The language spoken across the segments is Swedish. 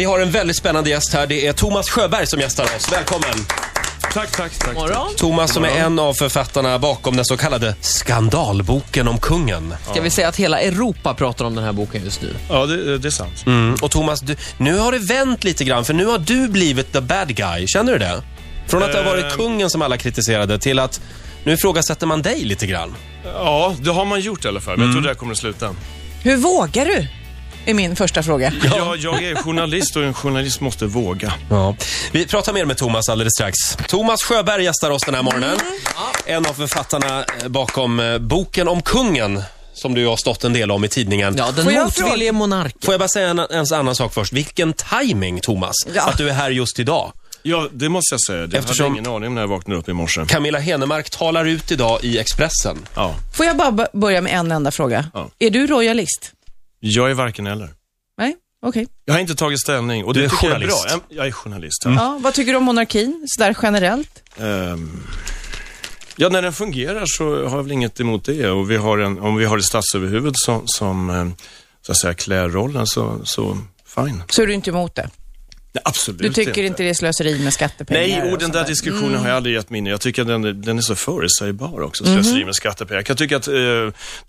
vi har en väldigt spännande gäst här. Det är Thomas Sjöberg som gästar oss. Välkommen! Tack, tack, tack. Morgon. Thomas som är en av författarna bakom den så kallade skandalboken om kungen. Ska vi säga att hela Europa pratar om den här boken just nu? Ja, det, det är sant. Mm. Och Thomas, du, nu har det vänt lite grann för nu har du blivit the bad guy. Känner du det? Från att det har varit Eh. kungen som alla kritiserade till att nu ifrågasätter man dig lite grann. Ja, det har man gjort i alla fall. Men jag tror det här kommer att sluta. Hur vågar du? Är min första fråga. Ja. Jag, är journalist och en journalist måste våga. Ja. Vi pratar mer med Thomas alldeles strax. Thomas Sjöberg gästar oss den här morgonen. En av författarna eh, bakom eh, boken om kungen, som du har stått en del om i tidningen. Ja, den Får jag motvillige monarken. Får jag bara säga en, en annan sak först? Vilken timing Thomas, Ja. att du är här just idag. Ja, det måste jag säga. Det Eftersom- hade jag ingen aning om när jag vaknade upp i morse. Camilla Henemark talar ut idag i Expressen. Ja, Får jag bara börja med en enda fråga? Ja. Är du royalist? Jag är varken eller. Nej? Okej. Jag har inte tagit ställning och Du det är tycker journalist. jag är bra. Jag är journalist. Ja. Ja, vad tycker du om monarkin, sådär generellt? Ehm, ja, när den fungerar så har jag väl inget emot det. Och vi har en, om vi har ett statsöverhuvud som, som eh, så att säga, klär rollen så, så fine. Så är du inte emot det? Nej, absolut Du tycker inte det är slöseri med skattepengar? Nej, och den där där? Mm. diskussionen har jag aldrig gett mig in i. Jag tycker att den, den är så förutsägbar också, slöseri Mhm. med skattepengar. Jag kan tycka att eh,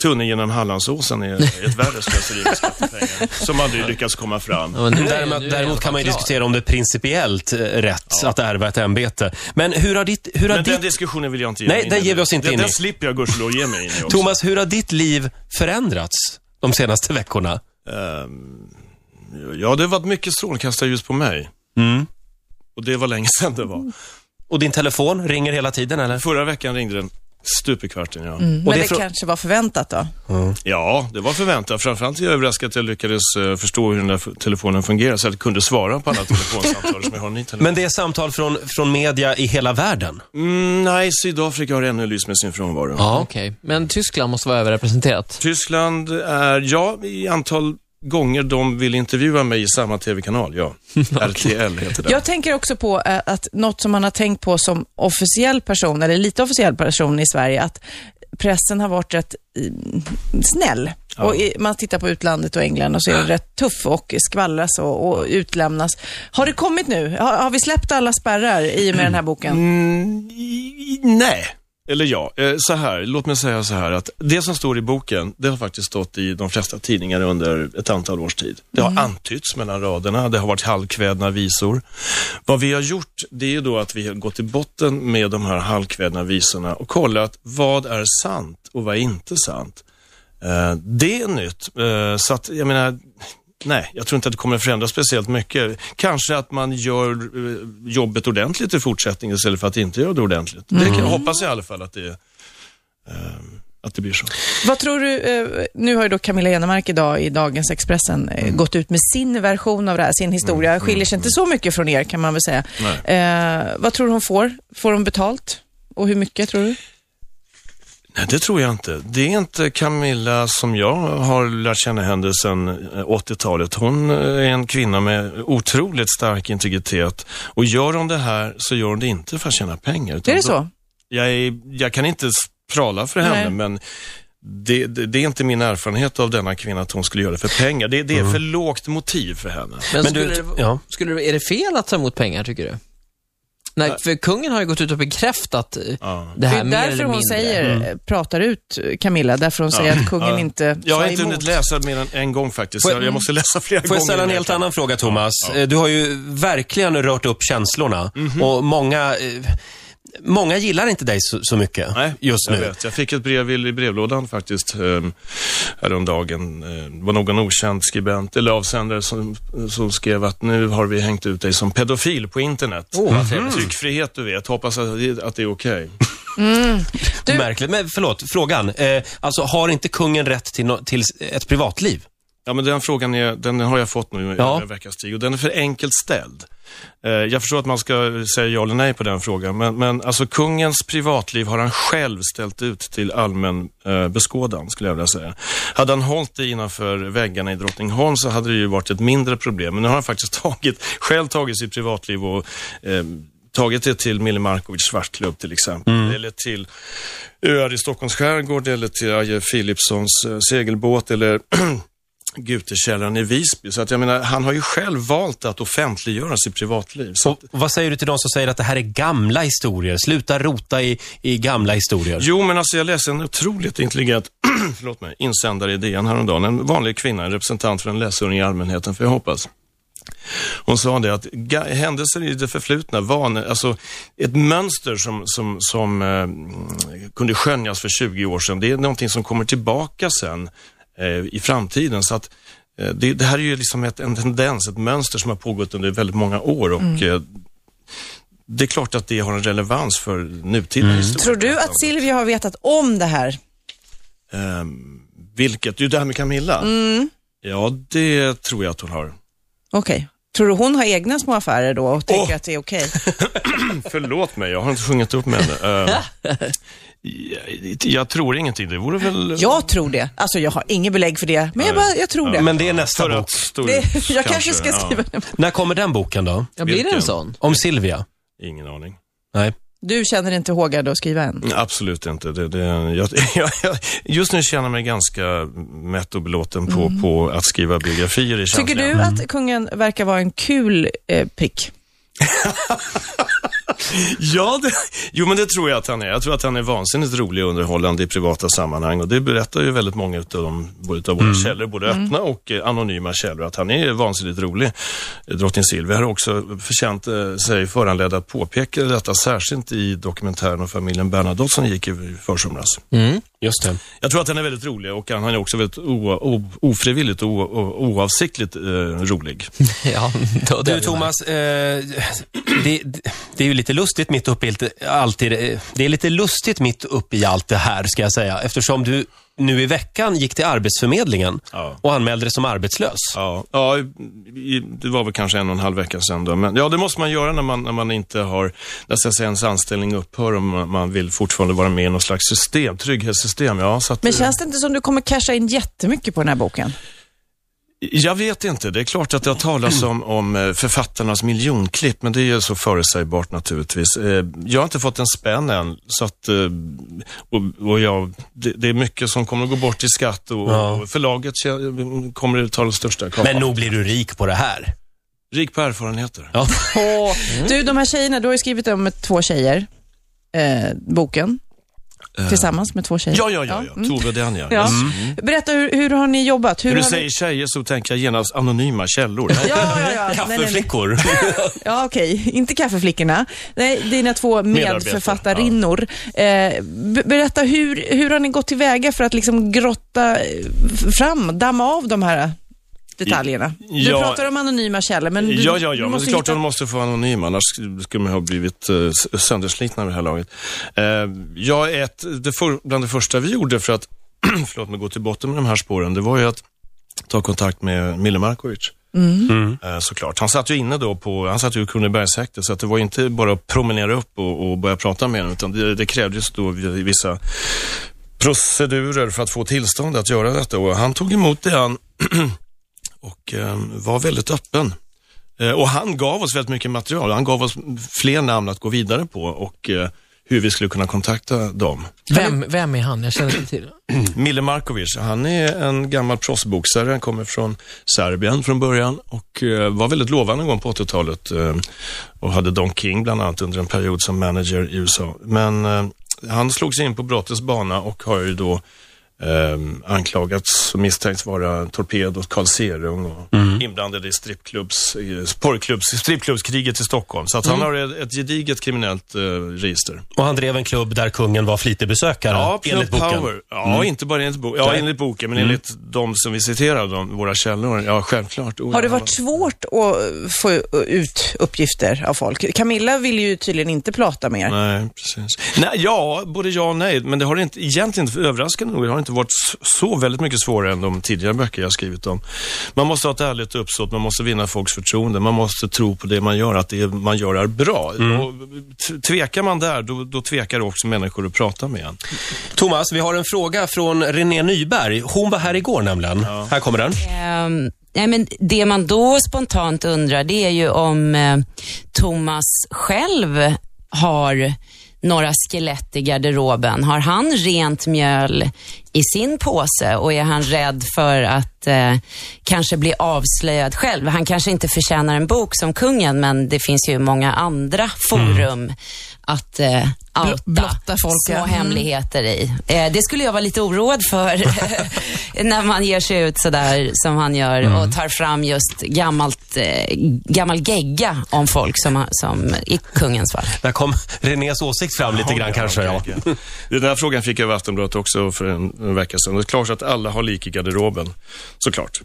tunneln genom Hallandsåsen är ett värre slöseri med skattepengar, som aldrig lyckats komma fram. Ja, men nu är- Däremot, däremot kan man ju diskutera om det är principiellt eh, rätt att ärva ett ämbete. Men hur har ditt... Hur har Men den ditt diskussionen vill jag inte ge Nej, mig in den i. ger vi oss inte den, in i. Den slipper jag gudskelov ge mig in i också. Thomas, hur har ditt liv förändrats de senaste veckorna? Ehm, ja, det har varit mycket strålkastarljus på mig. Mm. Och det var länge sedan det var. Och din telefon ringer hela tiden, eller? Förra veckan ringde den stup i kvarten, ja. Men Och det det, kanske var förväntat då? Ja, det var förväntat. Framförallt är jag överraskad att jag lyckades eh, förstå hur den där telefonen fungerar så att jag kunde svara på alla telefonsamtal som jag har i telefon. Men det är samtal från, från media i hela världen. Mm, nej, Sydafrika har ännu lyst med sin frånvaro. Ja. Okej, men Tyskland måste vara överrepresenterat. Tyskland är, ja, i antal gånger de vill intervjua mig i samma tv-kanal, ja. RTL heter det. Jag tänker också på eh, att något som man har tänkt på som officiell person, eller lite officiell person i Sverige, att pressen har varit rätt eh, snäll. Ja. Och man tittar på utlandet och England och så är det rätt tuff och skvallras och, och utlämnas. Har det kommit nu? Har, har vi släppt alla spärrar i och med den här boken? Mm, nej. Eller ja, eh, så här, låt mig säga så här att det som står i boken, det har faktiskt stått i de flesta tidningar under ett antal års tid. Det har antytts mellan raderna, det har varit halvkvädna visor. Vad vi har gjort, det är ju då att vi har gått till botten med de här halvkvädna visorna och kollat vad är sant och vad är inte sant. Eh, Det är nytt, Eh, så att jag menar, Nej, jag tror inte att det kommer att förändras speciellt mycket. Kanske att man gör eh, jobbet ordentligt i fortsättningen istället för att inte göra det ordentligt. Det kan, jag hoppas i alla fall att det, eh, att det blir så. Vad tror du, eh, nu har ju då Camilla Enemark idag i dagens Expressen eh, gått ut med sin version av det här, sin historia. Skiljer sig inte så mycket från er kan man väl säga. Vad tror du hon får? Får hon betalt? Och hur mycket tror du? Nej, det tror jag inte. Det är inte Camilla som jag har lärt känna henne sedan eh, 80-talet. Hon eh, är en kvinna med otroligt stark integritet. Och gör hon det här så gör hon det inte för att tjäna pengar. utan Är det då- så? Jag, är, jag kan inte prala för henne, Nej. men det, det, det är inte min erfarenhet av denna kvinna att hon skulle göra det för pengar. Det, det är för lågt motiv för henne. Men, Men skulle, du- det, ja. skulle är det fel att ta emot pengar, tycker du? Nej, för kungen har ju gått ut och bekräftat eh, Ja. det Det här är mer därför eller hon mindre. säger, eh, pratar ut eh, Camilla, därför hon säger att kungen Ja. inte Jag har inte emot. hunnit läsa mer än en gång faktiskt. Får jag- måste läsa flera Får gånger. jag ställa en helt annan fråga, Thomas? Ja, ja. Du har ju verkligen rört upp känslorna och många, eh, många gillar inte dig så, så mycket Nej, just jag nu. vet. Jag fick ett brev i brevlådan faktiskt eh, häromdagen. Eh, Det var någon okänd skribent eller avsändare som, som skrev att nu har vi hängt ut dig som pedofil på internet. Vad trevligt. Tryckfrihet du vet, hoppas att det, att det är okej. Du- Märkligt, men förlåt, frågan. Eh, alltså, har inte kungen rätt till, no- till ett privatliv? Ja, men den frågan är, den har jag fått nu i Ja. en veckas tid och den är för enkelt ställd. Eh, Jag förstår att man ska säga ja eller nej på den frågan, men, men alltså kungens privatliv har han själv ställt ut till allmän eh, beskådan, skulle jag vilja säga. Hade han hållit det innanför väggarna i Drottningholm så hade det ju varit ett mindre problem, men nu har han faktiskt tagit, själv tagit sitt privatliv och eh, tagit det till Mille Markovics svartklubb till exempel, eller till öar i Stockholms skärgård, eller till Aje Philipssons eh, segelbåt, eller Gutekällaren i Visby. Så att jag menar, han har ju själv valt att offentliggöra sitt privatliv. Så Och vad säger du till de som säger att det här är gamla historier? Sluta rota i, i gamla historier. Jo, men alltså jag läste en otroligt intelligent förlåt mig, insändare i DN häromdagen. En vanlig kvinna, en representant för en läsare i allmänheten, för jag hoppas. Hon sa det att händelser i det förflutna var alltså, ett mönster som, som, som eh, kunde skönjas för 20 år sedan. Det är någonting som kommer tillbaka sen i framtiden. Så att, eh, det, det här är ju liksom ett, en tendens, ett mönster som har pågått under väldigt många år. Och, eh, det är klart att det har en relevans för nutida historia. Tror du att Silvia har vetat om det här? Ehm, vilket? Du, det här med Camilla? Mm. Ja, det tror jag att hon har. Okej. Tror du hon har egna små affärer då och tänker Åh. att det är okej? Förlåt mig, jag har inte sjungit upp med henne. Ehm, jag, tror ingenting. Det vore väl... Jag tror det. Alltså jag har inget belägg för det, men jag, bara, jag tror det. Men det är nästa bok. det jag kanske ska ja. skriva det. När kommer den boken då? Ja, blir det en sån? Om Silvia? Ingen aning. Nej. Du känner inte hågad att skriva än? Mm, Absolut inte. Det, det, jag, jag, just nu känner jag mig ganska mätt och belåten på, på att skriva biografier i Tycker du att kungen verkar vara en kul eh, prick? Ja, det, jo men det tror jag att han är. Jag tror att han är vansinnigt rolig och underhållande i privata sammanhang och det berättar ju väldigt många utav, dem, utav våra källor, både öppna och eh, anonyma källor, att han är vansinnigt rolig. Eh, Drottning Silvia har också förtjänt eh, sig föranledd att påpeka detta, särskilt i dokumentären om familjen Bernadotte som gick i försomras. Mm. Just det. Jag tror att han är väldigt rolig och han är också väldigt o, o, ofrivilligt och oavsiktligt eh, rolig. Ja, då, Du Thomas, eh, det, det är ju lite lustigt mitt uppe i allt- det. Det är lite lustigt mitt uppe i allt det här, ska jag säga. Eftersom du nu i veckan gick till Arbetsförmedlingen Ja. och anmälde dig som arbetslös. Ja, ja det var väl kanske en och en halv vecka sedan då. Men ja, det måste man göra när man, när man inte har, när så att säga, ens anställning upphör och man, man vill fortfarande vara med i någon slags system, trygghetssystem. Ja, så att, Men känns det inte som du kommer casha in jättemycket på den här boken? Jag vet inte. Det är klart att det har talats om, om eh, författarnas miljonklipp, men det är ju så förutsägbart naturligtvis. Eh, Jag har inte fått en spänn än, så att, eh, och, och jag, det, det är mycket som kommer att gå bort i skatt och, Ja. och förlaget kommer att ta den största kakan. Men nog blir du rik på det här. Rik på erfarenheter. Ja. Du, de här tjejerna, du har ju skrivit om två tjejer, eh, boken, tillsammans med två tjejer. Ja, ja, ja. ja. mm. Tove och Denja. Ja. Yes. Berätta, hur, hur har ni jobbat? Hur När du säger tjejer så tänker jag genast anonyma källor. Ni... Ja, ja, ja. Kaffeflickor. Ja, okej. Inte kaffeflickorna. Nej, dina två medförfattarinnor. Eh, be- berätta, hur, hur har ni gått tillväga för att liksom grotta eh, fram, damma av de här detaljerna? Du Ja. pratar om anonyma källor, men du, Ja, ja, ja, men det måste är klart att hitta... de måste få vara anonyma, annars skulle man ha blivit uh, sönderslitna vid det här laget. Uh, jag är ett, det för, bland det första vi gjorde för att förlåt mig, gå till botten med de här spåren, det var ju att ta kontakt med Mille Markovic. Eh, såklart. Han satt ju inne då på, han satt ju i Kronobergshäktet, så att det var inte bara att promenera upp och, och börja prata med honom, utan det, det krävdes då vissa procedurer för att få tillstånd att göra detta. Och han tog emot det han och eh, var väldigt öppen. Eh, och han gav oss väldigt mycket material. Han gav oss fler namn att gå vidare på och eh, hur vi skulle kunna kontakta dem. Vem, vem är han? Jag känner inte till. Mille Markovic, han är en gammal proffsboxare. Han kommer från Serbien från början och var väldigt lovande en gång på 80-talet eh, och hade Don King bland annat under en period som manager i USA. Men han slog sig in på brottets bana och har ju då eh, anklagats och misstänkts vara torped åt Carl Serung och inblandad i strippklubbs, i porrklubbs, strippklubbskriget i Stockholm. Så att han har ett, ett gediget kriminellt eh, register. Och han drev en klubb där kungen var flitig besökare, Ja, enligt boken. Power. Ja, inte bara enligt, bo- ja, enligt boken, men enligt de som vi citerar, de, våra källor. Ja, självklart. Oh, Har det ja. varit svårt att få ut uppgifter av folk? Camilla vill ju tydligen inte prata mer. Nej, precis. Nej, ja, både ja och nej. Men det har inte, egentligen inte, överraskande nog, det har inte varit s- så väldigt mycket svårare än de tidigare böcker jag skrivit om. Man måste ha ett ärligt uppsåt, man måste vinna folks förtroende, man måste tro på det man gör, att det man gör är bra. Och t- tvekar man där, då, då tvekar också människor att prata med en. Thomas, vi har en fråga från René Nyberg. Hon var här igår nämligen. Här kommer den. Ehm, nej, men det man då spontant undrar det är ju om eh, Thomas själv har några skelett i garderoben? Har han rent mjöl i sin påse och är han rädd för att eh, kanske bli avslöjad själv? Han kanske inte förtjänar en bok som kungen, men det finns ju många andra forum att eh, outa blotta folk, små ja. Mm. hemligheter i. Eh, det skulle jag vara lite oroad för när man ger sig ut sådär som han gör Mm. och tar fram just gammalt, eh, gammal gegga om folk som, som i kungens fall. Där kom Renés åsikt fram lite grann kanske. Ja. Den här frågan fick jag av Aftonbladet också för en, en vecka sedan. Det är klart att alla har lik i garderoben. Såklart.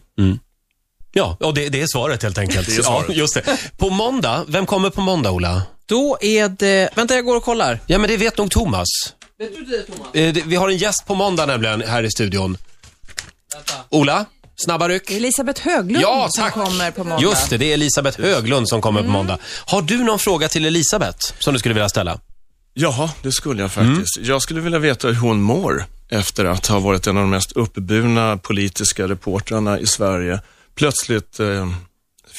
Ja, och det, det är svaret helt enkelt. Det är svaret. Ja, just det. På måndag, vem kommer på måndag, Ola? Då är det... Vänta, jag går och kollar. Ja, men det vet nog Thomas. Vet du det, Thomas? Eh, det- Vi har en gäst på måndag nämligen här i studion. Ola, snabba ryck. Elisabeth Höglund Ja, som tack. kommer på måndag. Just det, det är Elisabeth Höglund som kommer på måndag. Har du någon fråga till Elisabeth som du skulle vilja ställa? Ja, det skulle jag faktiskt. Jag skulle vilja veta hur hon mår efter att ha varit en av de mest uppburna politiska reportrarna i Sverige. Plötsligt eh,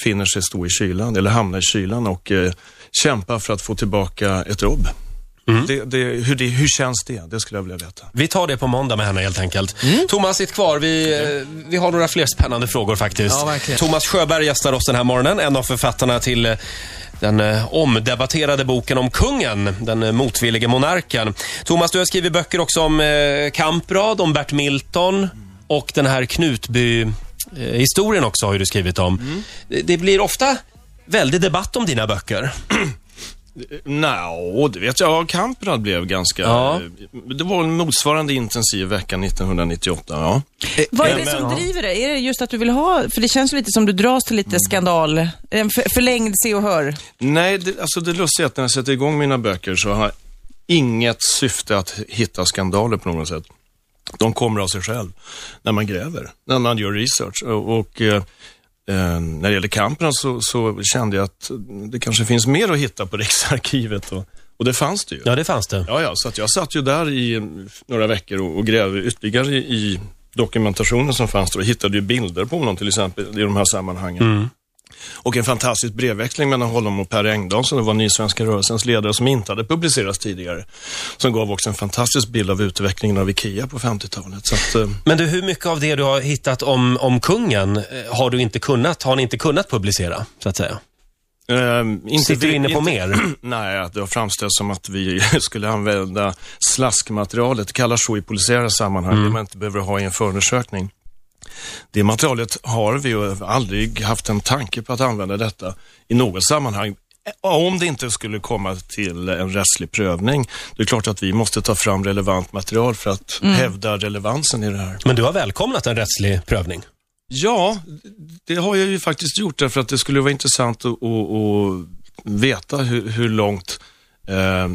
finner sig stå i kylan, eller hamnar i kylan och eh, kämpar för att få tillbaka ett jobb. Det, det, hur, det, hur känns det? Det skulle jag vilja veta. Vi tar det på måndag med henne helt enkelt. Thomas, sitt kvar. Vi, eh, vi har några fler spännande frågor faktiskt. Ja, verkligen. Thomas Sjöberg gästar oss den här morgonen. En av författarna till eh, den eh, omdebatterade boken om kungen, den motvillige monarken. Thomas, du har skrivit böcker också om Kamprad, om Bert Milton och den här Knutby-historien också har du skrivit om. Det, det blir ofta väldig debatt om dina böcker. Nå, det vet jag. Ja, Kamprad blev ganska... Ja. Det var en motsvarande intensiv vecka 1998, ja. Vad är det som driver det? Är det just att du vill ha, för det känns lite som du dras till lite skandal, en för, förlängd se och hör. Nej, det, alltså det lustiga är att när jag sätter igång mina böcker så har jag inget syfte att hitta skandaler på något sätt. De kommer av sig själv när man gräver, när man gör research. Och, och eh, när det gäller kampen så, så kände jag att det kanske finns mer att hitta på Riksarkivet och, och det fanns det ju. Ja, det fanns det. Ja, ja, så att jag satt ju där i några veckor och, och grävde ytterligare i, i dokumentationen som fanns där och hittade ju bilder på honom till exempel i de här sammanhangen. Och en fantastisk brevväxling mellan honom och Per Engdahl som var Nysvenska rörelsens ledare som inte hade publicerats tidigare. Som gav också en fantastisk bild av utvecklingen av IKEA på 50-talet. Så att, eh, Men du, hur mycket av det du har hittat om, om kungen eh, har du inte kunnat, har ni inte kunnat publicera, så att säga? eh, inte Sitter du inne på inte- mer? Nej, det har framställts som att vi skulle använda slaskmaterialet. Det kallas så i polisiära sammanhang, Mm. det man inte behöver ha i en förundersökning. Det materialet har vi ju aldrig haft en tanke på att använda detta i något sammanhang. Om det inte skulle komma till en rättslig prövning. Det är klart att vi måste ta fram relevant material för att hävda relevansen i det här. Men du har välkomnat en rättslig prövning? Ja, det har jag ju faktiskt gjort därför att det skulle vara intressant att, att, att veta hur, hur långt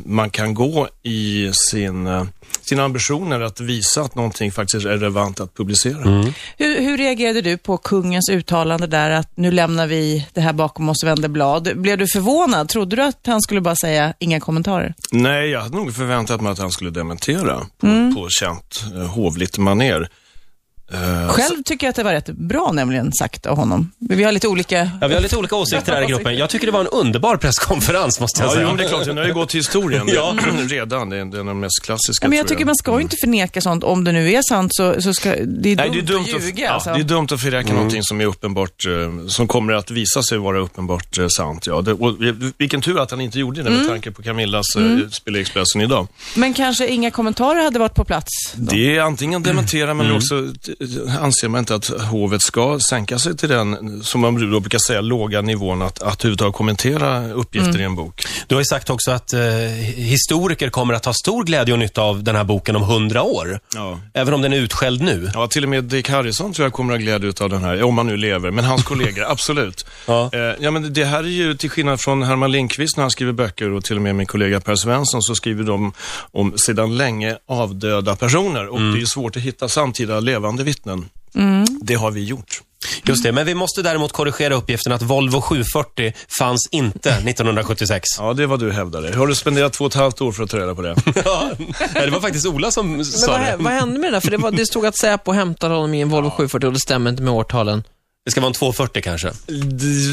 man kan gå i sin, eh, sina ambitioner att visa att någonting faktiskt är relevant att publicera. Hur, hur reagerade du på kungens uttalande där att nu lämnar vi det här bakom oss och vänder blad? Blev du förvånad? Trodde du att han skulle bara säga inga kommentarer? Nej, jag hade nog förväntat mig att han skulle dementera på, på känt eh, hovligt maner. Eh, Själv tycker jag att det var rätt bra nämligen sagt av honom. Vi har lite olika... Ja, vi har lite olika åsikter här i gruppen. Jag tycker det var en underbar presskonferens, måste jag Ja, säga. jo, men det är klart, den har ju gått till historien Ja. redan. Det är den är mest klassiska, Ja, men jag tror tycker man ska ju inte förneka sånt. Om det nu är sant så, så ska... Det är Nej, dumt, det är dumt att att, ljuga. ja, alltså. det är dumt att förräkna någonting som är uppenbart, eh, som kommer att visa sig vara uppenbart eh, sant. Ja. Det, och, vi- vilken tur att han inte gjorde det med tanke på Camillas mm. utspel i Expressen idag. Men kanske inga kommentarer hade varit på plats? Då. Det är antingen dementera men också t- anser man inte att hovet ska sänka sig till den, som man då brukar säga, låga nivån att, att överhuvudtaget kommentera uppgifter i en bok. Du har ju sagt också att eh, historiker kommer att ha stor glädje och nytta av den här boken om hundra år. Ja. Även om den är utskälld nu. Ja, till och med Dick Harrison tror jag kommer att ha glädje av den här, om han nu lever, men hans kollegor, absolut. Ja. Eh, ja, men det här är ju till skillnad från Herman Lindqvist när han skriver böcker och till och med min kollega Per Svensson så skriver de om sedan länge avdöda personer och det är svårt att hitta samtida levande vittnen. Det har vi gjort. Just det, men vi måste däremot korrigera uppgiften att Volvo 740 fanns inte 1976. Ja, det vad du hävdade. Har du spenderat två och ett halvt år för att ta reda på det? Ja, det var faktiskt Ola som Men sa vad, det. vad hände med det där? För det, var, det stod att Säpo hämtade honom i en Volvo 740 och det stämmer inte med årtalen. Det ska vara en 240 kanske?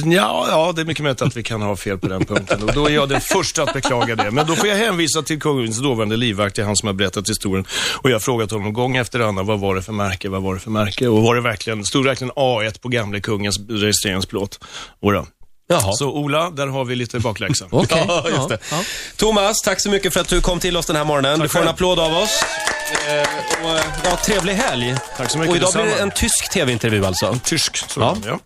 Ja, ja, det är mycket möjligt att vi kan ha fel på den punkten. Och då är jag den första att beklaga det. Men då får jag hänvisa till kungens dåvarande livvakt, det är han som har berättat historien. Och jag har frågat honom gång efter annan, vad var det för märke, vad var det för märke? Och var det verkligen, stod det verkligen A1 på gamle kungens registreringsplåt? Jodå. Jaha. Så Ola, där har vi lite bakläxa. Okej. Ja, just det. Ja. Thomas, tack så mycket för att du kom till oss den här morgonen. du får en applåd av oss. Eh, och, eh, ja, trevlig helg. Tack så mycket, Och idag blir det detsamma. en tysk tv-intervju alltså. Tysk, så Ja. ja.